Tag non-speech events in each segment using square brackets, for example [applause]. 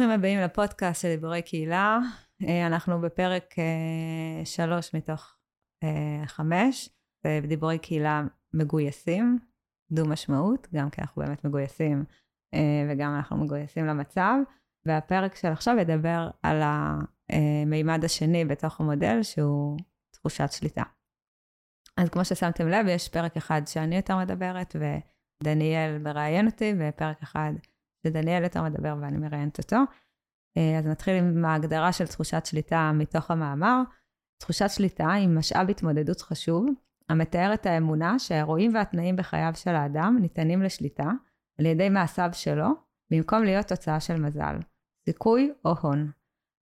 ברוכים הבאים לפודקאסט של דיבורי קהילה. אה, אנחנו בפרק אה, שלוש מתוך אה, חמש, בדיבורי קהילה מגויסים, דו משמעות, גם כי אנחנו באמת מגויסים וגם אנחנו מגויסים למצב. והפרק של עכשיו ידבר על המימד השני בתוך המודל, שהוא תחושת שליטה. אז כמו ששמתם לב, יש פרק אחד שאני יותר מדברת, ודניאל מראיין אותי, ופרק אחד שדניאל יותר מדבר ואני מראיינת אותו. אה, אז נתחיל עם ההגדרה של תחושת שליטה מתוך המאמר. תחושת שליטה היא משאב התמודדות חשוב, המתאר את האמונה שהאירועים והתנאים בחייו של האדם ניתנים לשליטה על ידי מעשיו שלו, במקום להיות תוצאה של מזל, סיכוי או הון.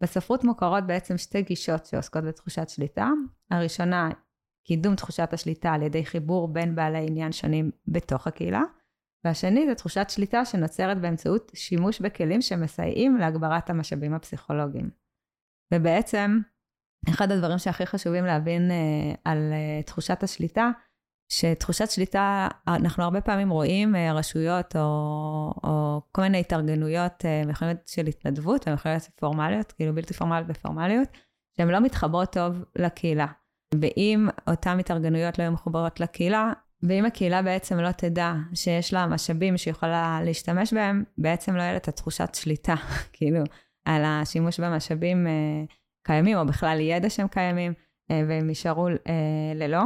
בספרות מוכרות בעצם שתי גישות שעוסקות בתחושת שליטה. הראשונה, קידום תחושת השליטה על ידי חיבור בין בעלי עניין שונים בתוך הקהילה, והשני זה תחושת שליטה שנוצרת באמצעות שימוש בכלים שמסייעים להגברת המשאבים הפסיכולוגיים. ובעצם, אחד הדברים שהכי חשובים להבין uh, על uh, תחושת השליטה, שתחושת שליטה, אנחנו הרבה פעמים רואים uh, רשויות או, או כל מיני התארגנויות, uh, יכולים של התנדבות, הן יכולות להיות פורמליות, כאילו בלתי פורמליות ופורמליות, שהן לא מתחברות טוב לקהילה. ואם אותן התארגנויות לא יהיו מחוברות לקהילה, ואם הקהילה בעצם לא תדע שיש לה משאבים שהיא יכולה להשתמש בהם, בעצם לא יהיה לה את התחושת שליטה, [laughs] כאילו, על השימוש במשאבים אה, קיימים, או בכלל ידע שהם קיימים, אה, והם יישארו אה, ללא.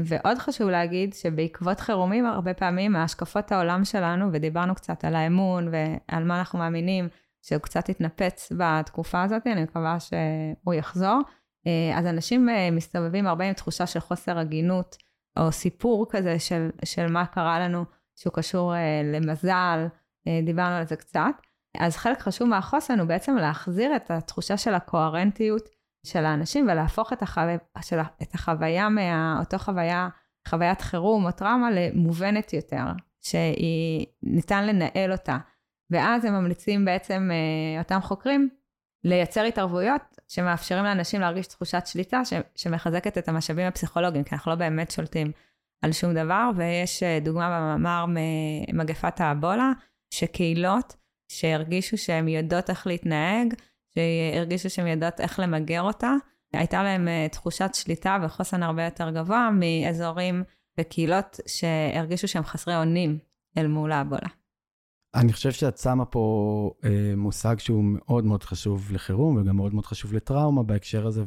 ועוד חשוב להגיד שבעקבות חירומים, הרבה פעמים השקפות העולם שלנו, ודיברנו קצת על האמון ועל מה אנחנו מאמינים, שהוא קצת התנפץ בתקופה הזאת, אני מקווה שהוא יחזור. אה, אז אנשים אה, מסתובבים הרבה עם תחושה של חוסר הגינות. או סיפור כזה של, של מה קרה לנו שהוא קשור אה, למזל, אה, דיברנו על זה קצת. אז חלק חשוב מהחוסן הוא בעצם להחזיר את התחושה של הקוהרנטיות של האנשים ולהפוך את, החו... של... את החוויה מאותו חוויה, חוויית חירום או טראומה למובנת יותר, שהיא ניתן לנהל אותה. ואז הם ממליצים בעצם, אה, אותם חוקרים, לייצר התערבויות שמאפשרים לאנשים להרגיש תחושת שליטה ש, שמחזקת את המשאבים הפסיכולוגיים, כי אנחנו לא באמת שולטים על שום דבר, ויש אה, דוגמה במאמר ממגפת האבולה, שקהילות שהרגישו שהן יודעות איך להתנהג, שהרגישו שהן יודעות איך למגר אותה, הייתה להם אה, תחושת שליטה וחוסן הרבה יותר גבוה מאזורים וקהילות שהרגישו שהם חסרי אונים אל מול האבולה. אני חושב שאת שמה פה אה, מושג שהוא מאוד מאוד חשוב לחירום וגם מאוד מאוד חשוב לטראומה בהקשר הזה,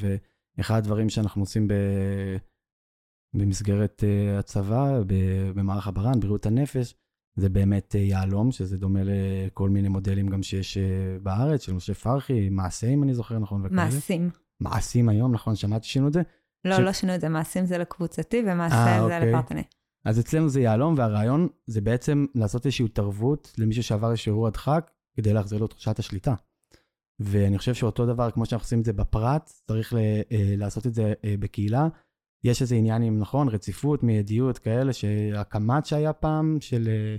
ואחד הדברים שאנחנו עושים ב, במסגרת אה, הצבא, ב, במערך הברן, בריאות הנפש, זה באמת אה, יהלום, שזה דומה לכל מיני מודלים גם שיש אה, בארץ, של משה פרחי, מעשה, אם אני זוכר נכון. וכאלה. מעשים. מעשים היום, נכון? שמעתי שינו את זה? לא, ש... לא שינו את זה, מעשים זה לקבוצתי ומעשה 아, זה אוקיי. לפרטני. אז אצלנו זה יהלום, והרעיון זה בעצם לעשות איזושהי התערבות למישהו שעבר איזשהו אירוע דחק, כדי להחזיר לו תחושת השליטה. ואני חושב שאותו דבר, כמו שאנחנו עושים את זה בפרט, צריך ל, אה, לעשות את זה אה, בקהילה. יש איזה עניינים, נכון, רציפות, מיידיות, כאלה, שהקמ"ט שהיה פעם, של אה,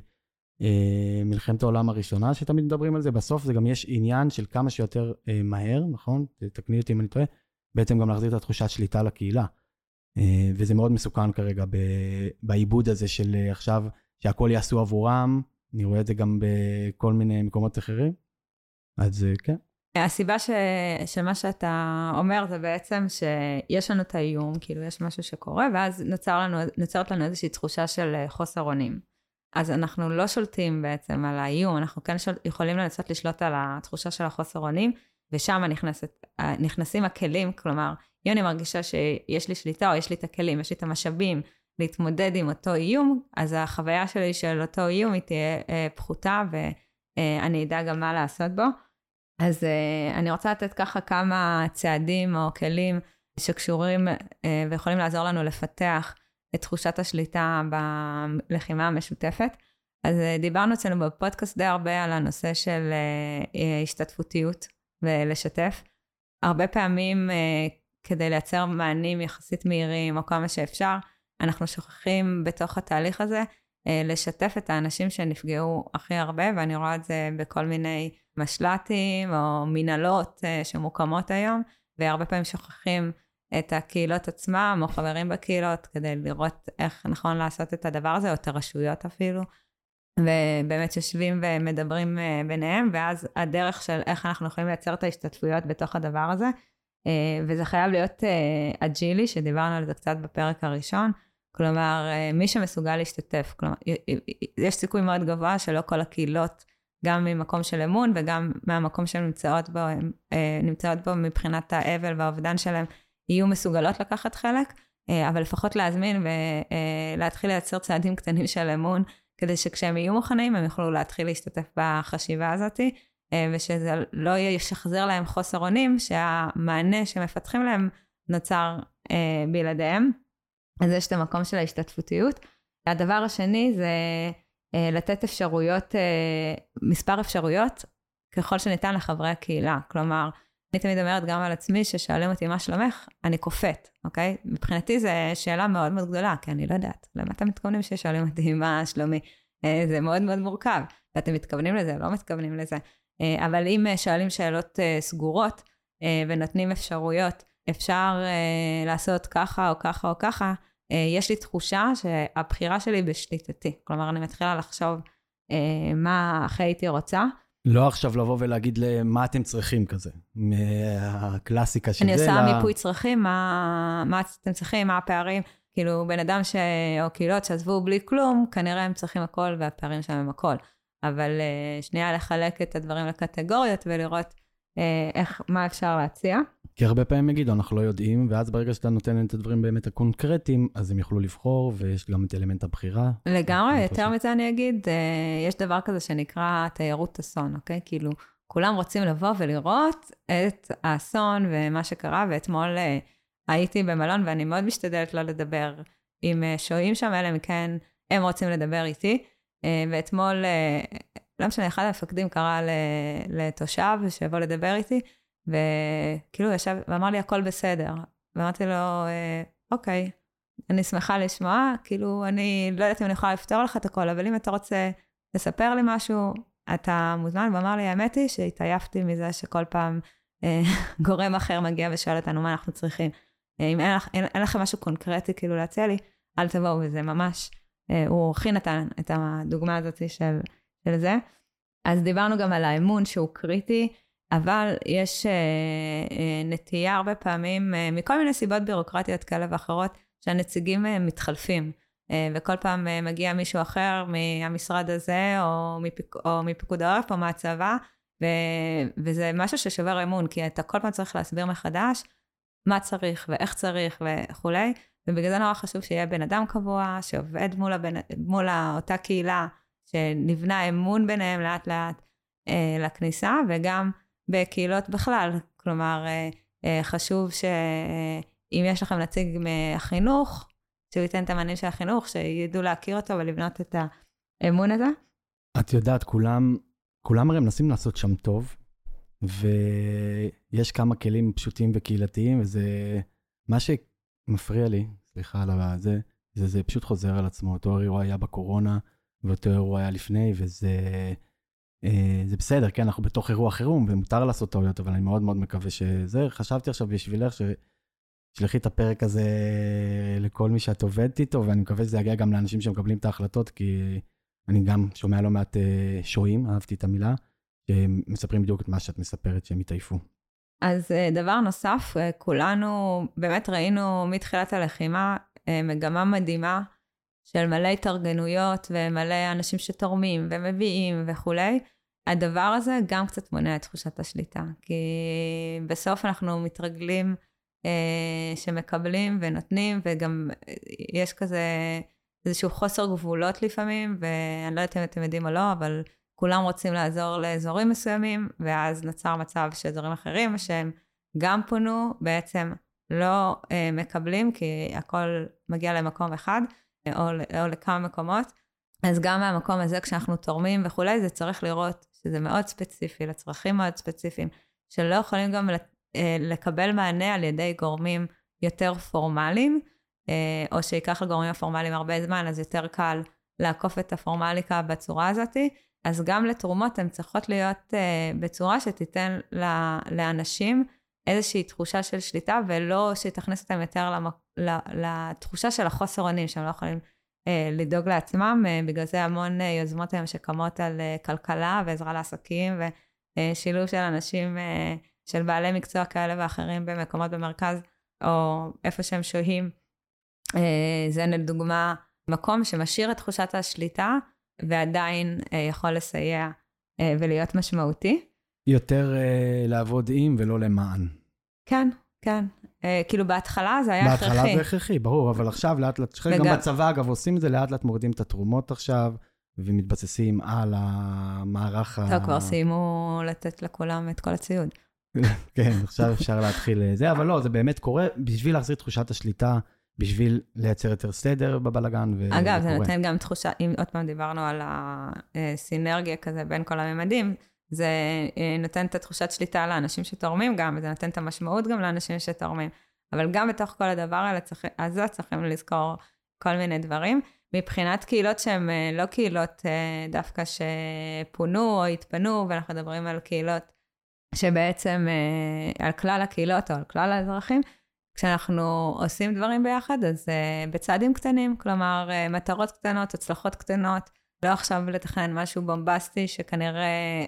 אה, מלחמת העולם הראשונה, שתמיד מדברים על זה, בסוף זה גם יש עניין של כמה שיותר אה, מהר, נכון? תקני אותי אם אני טועה, בעצם גם להחזיר את התחושת שליטה לקהילה. אה, וזה מאוד מסוכן כרגע בעיבוד הזה של אה, עכשיו, שהכל יעשו עבורם, אני רואה את זה גם בכל מיני מקומות אחרים, אז אה, כן. הסיבה ש... שמה שאתה אומר זה בעצם שיש לנו את האיום, כאילו יש משהו שקורה, ואז נוצר לנו, נוצרת לנו איזושהי תחושה של חוסר אונים. אז אנחנו לא שולטים בעצם על האיום, אנחנו כן שול... יכולים לנסות לשלוט על התחושה של החוסר אונים, ושם נכנסת, נכנסים הכלים, כלומר, אם אני מרגישה שיש לי שליטה או יש לי את הכלים, יש לי את המשאבים להתמודד עם אותו איום, אז החוויה שלי של אותו איום היא תהיה אה, פחותה ואני אדע גם מה לעשות בו. אז אה, אני רוצה לתת ככה כמה צעדים או כלים שקשורים אה, ויכולים לעזור לנו לפתח את תחושת השליטה בלחימה המשותפת. אז אה, דיברנו אצלנו בפודקאסט די הרבה על הנושא של אה, אה, השתתפותיות ולשתף. הרבה פעמים כדי לייצר מענים יחסית מהירים או כמה שאפשר, אנחנו שוכחים בתוך התהליך הזה לשתף את האנשים שנפגעו הכי הרבה, ואני רואה את זה בכל מיני משל"טים או מנהלות שמוקמות היום, והרבה פעמים שוכחים את הקהילות עצמם או חברים בקהילות כדי לראות איך נכון לעשות את הדבר הזה, או את הרשויות אפילו. ובאמת יושבים ומדברים אה, ביניהם, ואז הדרך של איך אנחנו יכולים לייצר את ההשתתפויות בתוך הדבר הזה, אה, וזה חייב להיות אה, אג'ילי, שדיברנו על זה קצת בפרק הראשון, כלומר, מי שמסוגל להשתתף, כלומר, יש סיכוי מאוד גבוה שלא כל הקהילות, גם ממקום של אמון וגם מהמקום שהן נמצאות בו, נמצאות בו מבחינת האבל והאובדן שלהם, יהיו מסוגלות לקחת חלק, אבל לפחות להזמין ולהתחיל לייצר צעדים קטנים של אמון. כדי שכשהם יהיו מוכנים הם יוכלו להתחיל להשתתף בחשיבה הזאת, אה, ושזה לא ישחזר להם חוסר אונים, שהמענה שמפתחים להם נוצר אה, בלעדיהם. אז יש את המקום של ההשתתפותיות. הדבר השני זה אה, לתת אפשרויות, מספר אפשרויות ככל שניתן לחברי הקהילה. כלומר, אני תמיד אומרת גם על עצמי, ששואלים אותי מה שלומך, אני קופאת, אוקיי? מבחינתי זו שאלה מאוד מאוד גדולה, כי אני לא יודעת. למה אתם מתכוונים ששואלים אותי מה שלומי? אה, זה מאוד מאוד מורכב. ואתם מתכוונים לזה, לא מתכוונים לזה. אה, אבל אם אה, שואלים שאלות סגורות ונותנים אפשרויות, אפשר לעשות ככה או ככה או ככה, יש לי תחושה שהבחירה שלי בשליטתי. כלומר, אני מתחילה לחשוב מה הכי הייתי רוצה. לא עכשיו לבוא ולהגיד למה אתם צריכים כזה, מהקלאסיקה של זה. אני עושה לה... מיפוי צרכים, מה, מה אתם צריכים, מה הפערים. כאילו, בן אדם ש... או קהילות שעזבו בלי כלום, כנראה הם צריכים הכל והפערים שלהם הם הכל. אבל uh, שנייה לחלק את הדברים לקטגוריות ולראות uh, איך, מה אפשר להציע. כי הרבה פעמים יגידו, אנחנו לא יודעים, ואז ברגע שאתה נותן את הדברים באמת הקונקרטיים, אז הם יוכלו לבחור, ויש גם את אלמנט הבחירה. לגמרי, יותר מזה אני אגיד, uh, יש דבר כזה שנקרא תיירות אסון, אוקיי? כאילו, כולם רוצים לבוא ולראות את האסון ומה שקרה, ואתמול uh, הייתי במלון, ואני מאוד משתדלת לא לדבר עם uh, שוהים שם, אלא אם כן הם רוצים לדבר איתי. ואתמול, לא משנה, אחד המפקדים קרא לתושב שיבוא לדבר איתי, וכאילו ישב ואמר לי, הכל בסדר. ואמרתי לו, אה, אוקיי, אני שמחה לשמוע, כאילו, אני לא יודעת אם אני יכולה לפתור לך את הכל, אבל אם אתה רוצה לספר לי משהו, אתה מוזמן. והוא אמר לי, האמת היא שהתעייפתי מזה שכל פעם אה, [laughs] גורם אחר מגיע ושואל אותנו מה אנחנו צריכים. אה, אם אין, אין, אין לכם משהו קונקרטי כאילו להציע לי, אל תבואו, וזה ממש, הוא הכי נתן את הדוגמה הזאת של, של זה. אז דיברנו גם על האמון שהוא קריטי. אבל יש uh, uh, נטייה הרבה פעמים, uh, מכל מיני סיבות בירוקרטיות כאלה ואחרות, שהנציגים מתחלפים. וכל פעם מגיע מישהו אחר מהמשרד הזה, או, מפיק, או מפיקוד העורף, או מהצבא, ו, וזה משהו ששובר אמון, כי אתה כל פעם צריך להסביר מחדש מה צריך ואיך צריך וכולי, ובגלל זה נורא חשוב שיהיה בן אדם קבוע, שעובד מול, הבן, מול אותה קהילה, שנבנה אמון ביניהם לאט לאט uh, לכניסה, וגם בקהילות בכלל. כלומר, אה, אה, חשוב שאם יש לכם נציג מהחינוך, שהוא ייתן את המענים של החינוך, שידעו להכיר אותו ולבנות את האמון הזה. את יודעת, כולם, כולם הרי מנסים לעשות שם טוב, ויש כמה כלים פשוטים וקהילתיים, וזה מה שמפריע לי, סליחה על זה, זה, זה פשוט חוזר על עצמו. אותו אירוע היה בקורונה, ואותו אירוע היה לפני, וזה... אה, זה בסדר, כן, אנחנו בתוך אירוע חירום ומותר לעשות טעויות, אבל אני מאוד מאוד מקווה שזה. חשבתי עכשיו בשבילך שתשלחי את הפרק הזה לכל מי שאת עובדת איתו, ואני מקווה שזה יגיע גם לאנשים שמקבלים את ההחלטות, כי אני גם שומע לא מעט אה, שוהים, אהבתי את המילה, שמספרים בדיוק את מה שאת מספרת, שהם התעייפו. אז אה, דבר נוסף, כולנו באמת ראינו מתחילת הלחימה מגמה מדהימה של מלא התארגנויות ומלא אנשים שתורמים ומביאים וכולי. הדבר הזה גם קצת מונע את תחושת השליטה, כי בסוף אנחנו מתרגלים אה, שמקבלים ונותנים, וגם אה, יש כזה איזשהו חוסר גבולות לפעמים, ואני לא יודעת אם אתם יודעים או לא, אבל כולם רוצים לעזור לאזורים מסוימים, ואז נוצר מצב שאזורים אחרים שהם גם פונו, בעצם לא אה, מקבלים, כי הכל מגיע למקום אחד, או, או לכמה מקומות. אז גם מהמקום הזה, כשאנחנו תורמים וכולי, זה צריך לראות שזה מאוד ספציפי, לצרכים מאוד ספציפיים, שלא יכולים גם אה, לקבל מענה על ידי גורמים יותר פורמליים, אה, או שייקח לגורמים הפורמליים הרבה זמן, אז יותר קל לעקוף את הפורמליקה בצורה הזאת. אז גם לתרומות הן צריכות להיות אה, בצורה שתיתן לאנשים איזושהי תחושה של שליטה, ולא שתכניס אותם יותר לתחושה של החוסר אונים, שהם לא יכולים לדאוג לעצמם, אה, בגלל זה המון אה, יוזמות היום שקמות על אה, כלכלה ועזרה לעסקים ושילוב של אנשים, אה, של בעלי מקצוע כאלה ואחרים במקומות במרכז, או איפה שהם שוהים. אה, זה לדוגמה מקום שמשאיר את תחושת השליטה ועדיין אה, יכול לסייע אה, ולהיות משמעותי. יותר אה, לעבוד עם ולא למען. כן, כן. אה, כאילו בהתחלה זה היה הכרחי. בהתחלה זה הכרחי, ברור, אבל עכשיו לאט לאט, חלק גם וגם- בצבא אגב עושים את זה, לאט לאט מורידים את התרומות עכשיו, ומתבססים על המערך ה... טוב, כבר סיימו לתת לכולם את כל הציוד. [laughs] כן, עכשיו אפשר להתחיל אה, זה, אבל לא, זה באמת קורה בשביל להחזיר תחושת השליטה, בשביל לייצר יותר סדר בבלגן, ו- אגב, זה. נותן גם תחושה, אם עוד פעם דיברנו על הסינרגיה כזה בין כל הממדים, זה אה, נותן את התחושת שליטה לאנשים שתורמים גם, וזה נותן את המשמעות גם לאנשים שתורמים. אבל גם בתוך כל הדבר צריך, הזה צריכים לזכור כל מיני דברים. מבחינת קהילות שהן אה, לא קהילות אה, דווקא שפונו או התפנו, ואנחנו מדברים על קהילות שבעצם, על כלל הקהילות או על כלל האזרחים, כשאנחנו עושים דברים ביחד, אז בצעדים קטנים, כלומר, מטרות קטנות, הצלחות קטנות, לא עכשיו לתכנן משהו בומבסטי שכנראה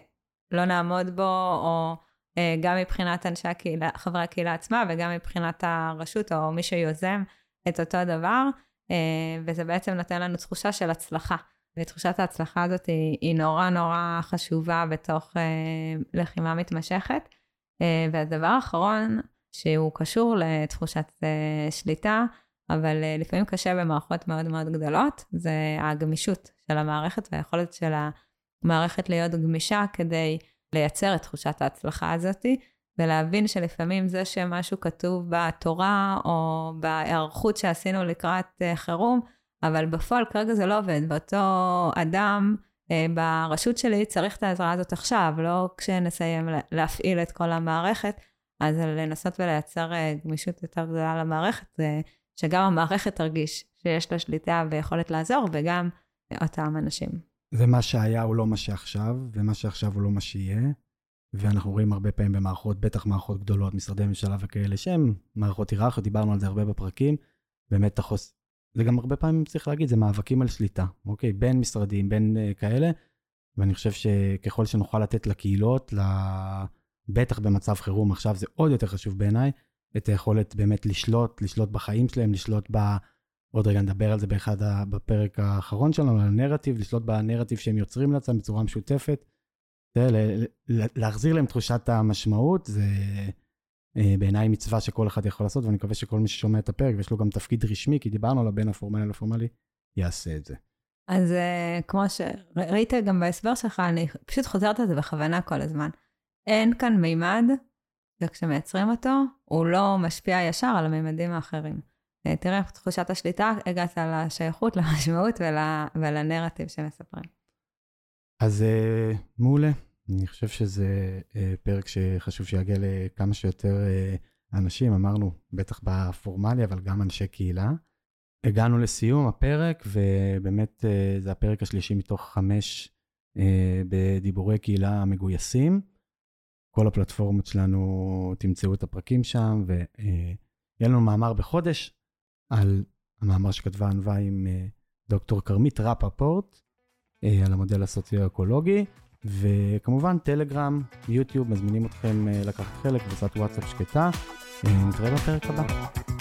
לא נעמוד בו, או uh, גם מבחינת אנשי הקהילה, חברי הקהילה עצמה, וגם מבחינת הרשות, או מי שיוזם את אותו דבר, uh, וזה בעצם נותן לנו תחושה של הצלחה. ותחושת ההצלחה הזאת היא, היא נורא נורא חשובה בתוך uh, לחימה מתמשכת. Uh, והדבר האחרון, שהוא קשור לתחושת uh, שליטה, אבל uh, לפעמים קשה במערכות מאוד מאוד גדולות, זה הגמישות של המערכת והיכולת של המערכת להיות גמישה כדי לייצר את תחושת ההצלחה הזאת, ולהבין שלפעמים זה שמשהו כתוב בתורה או בהיערכות שעשינו לקראת uh, חירום, אבל בפועל כרגע זה לא עובד, ואותו אדם uh, ברשות שלי צריך את העזרה הזאת עכשיו, לא כשנסיים להפעיל את כל המערכת. אז לנסות ולייצר אה, גמישות יותר גדולה למערכת, שגם המערכת תרגיש שיש לה שליטה ויכולת לעזור, וגם אותם אנשים. ומה שהיה הוא לא מה שעכשיו, ומה שעכשיו הוא לא מה שיהיה. ואנחנו רואים הרבה פעמים במערכות, בטח מערכות גדולות, משרדי ממשלה וכאלה, שהן מערכות היררכיות, דיברנו על זה הרבה בפרקים. באמת החוס... זה גם הרבה פעמים צריך להגיד, זה מאבקים על שליטה, אוקיי? בין משרדים, בין uh, כאלה. ואני חושב שככל שנוכל לתת לקהילות. בטח במצב חירום, עכשיו זה עוד יותר חשוב בעיניי, את היכולת באמת לשלוט, לשלוט בחיים שלהם, לשלוט ב... עוד רגע נדבר על זה באחד, ה... בפרק האחרון שלנו, על הנרטיב, לשלוט בנרטיב שהם יוצרים לעצמם בצורה משותפת. זה. להחזיר להם תחושת המשמעות, זה אה, בעיניי מצווה שכל אחד יכול לעשות, ואני מקווה שכל מי ששומע את הפרק, ויש לו גם תפקיד רשמי, כי דיברנו על הבין הפורמלי לפורמלי, יעשה את זה. אז uh, כמו שראית גם בהסבר שלך, אני פשוט חוזרת על זה בכוונה כל הזמן. אין כאן מימד, וכשמייצרים אותו, הוא לא משפיע ישר על המימדים האחרים. תראה, תחושת השליטה, הגעת לשייכות, למשמעות ול, ולנרטיב שמספרים. אז uh, מעולה. אני חושב שזה uh, פרק שחשוב שיגיע לכמה שיותר אנשים, אמרנו, בטח בפורמלי, אבל גם אנשי קהילה. הגענו לסיום הפרק, ובאמת זה הפרק השלישי מתוך חמש בדיבורי קהילה מגויסים. כל הפלטפורמות שלנו, תמצאו את הפרקים שם, ויהיה לנו מאמר בחודש על המאמר שכתבה ענווה עם דוקטור כרמית רפפורט, על המודל הסוציו-אקולוגי, וכמובן טלגרם, יוטיוב, מזמינים אתכם לקחת חלק, קבוצת וואטסאפ שקטה. נתראה בפרק הבא.